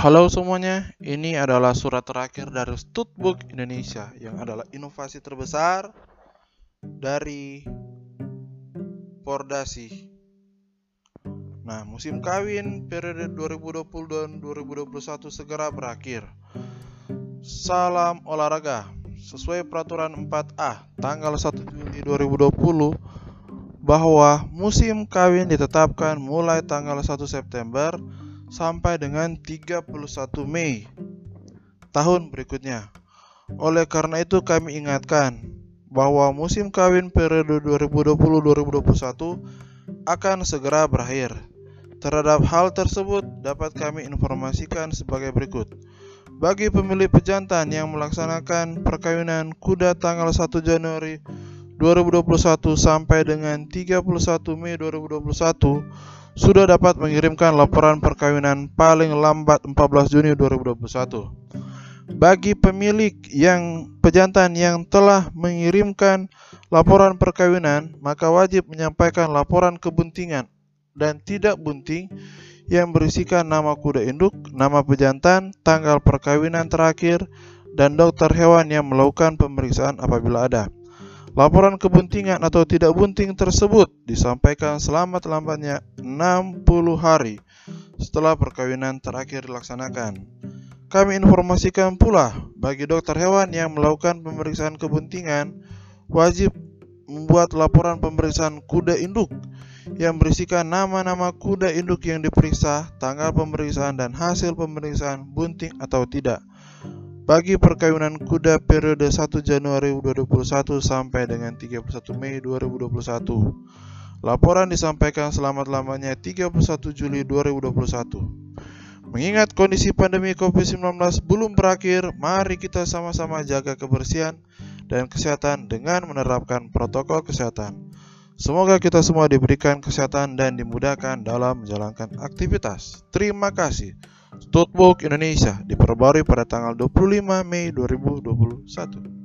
Halo semuanya, ini adalah surat terakhir dari Studbook Indonesia yang adalah inovasi terbesar dari Pordasi. Nah, musim kawin periode 2020 dan 2021 segera berakhir. Salam olahraga. Sesuai peraturan 4A tanggal 1 Juni 2020 bahwa musim kawin ditetapkan mulai tanggal 1 September sampai dengan 31 Mei tahun berikutnya. Oleh karena itu kami ingatkan bahwa musim kawin periode 2020-2021 akan segera berakhir. Terhadap hal tersebut dapat kami informasikan sebagai berikut. Bagi pemilik pejantan yang melaksanakan perkawinan kuda tanggal 1 Januari 2021 sampai dengan 31 Mei 2021 sudah dapat mengirimkan laporan perkawinan paling lambat 14 Juni 2021. Bagi pemilik yang pejantan yang telah mengirimkan laporan perkawinan, maka wajib menyampaikan laporan kebuntingan dan tidak bunting yang berisikan nama kuda induk, nama pejantan, tanggal perkawinan terakhir, dan dokter hewan yang melakukan pemeriksaan apabila ada. Laporan kebuntingan atau tidak bunting tersebut disampaikan selamat-lambatnya 60 hari setelah perkawinan terakhir dilaksanakan. Kami informasikan pula bagi dokter hewan yang melakukan pemeriksaan kebuntingan wajib membuat laporan pemeriksaan kuda induk yang berisikan nama-nama kuda induk yang diperiksa, tanggal pemeriksaan dan hasil pemeriksaan bunting atau tidak bagi perkawinan kuda periode 1 Januari 2021 sampai dengan 31 Mei 2021. Laporan disampaikan selamat-lamanya 31 Juli 2021. Mengingat kondisi pandemi COVID-19 belum berakhir, mari kita sama-sama jaga kebersihan dan kesehatan dengan menerapkan protokol kesehatan. Semoga kita semua diberikan kesehatan dan dimudahkan dalam menjalankan aktivitas. Terima kasih. Studbook Indonesia diperbarui pada tanggal 25 Mei 2021.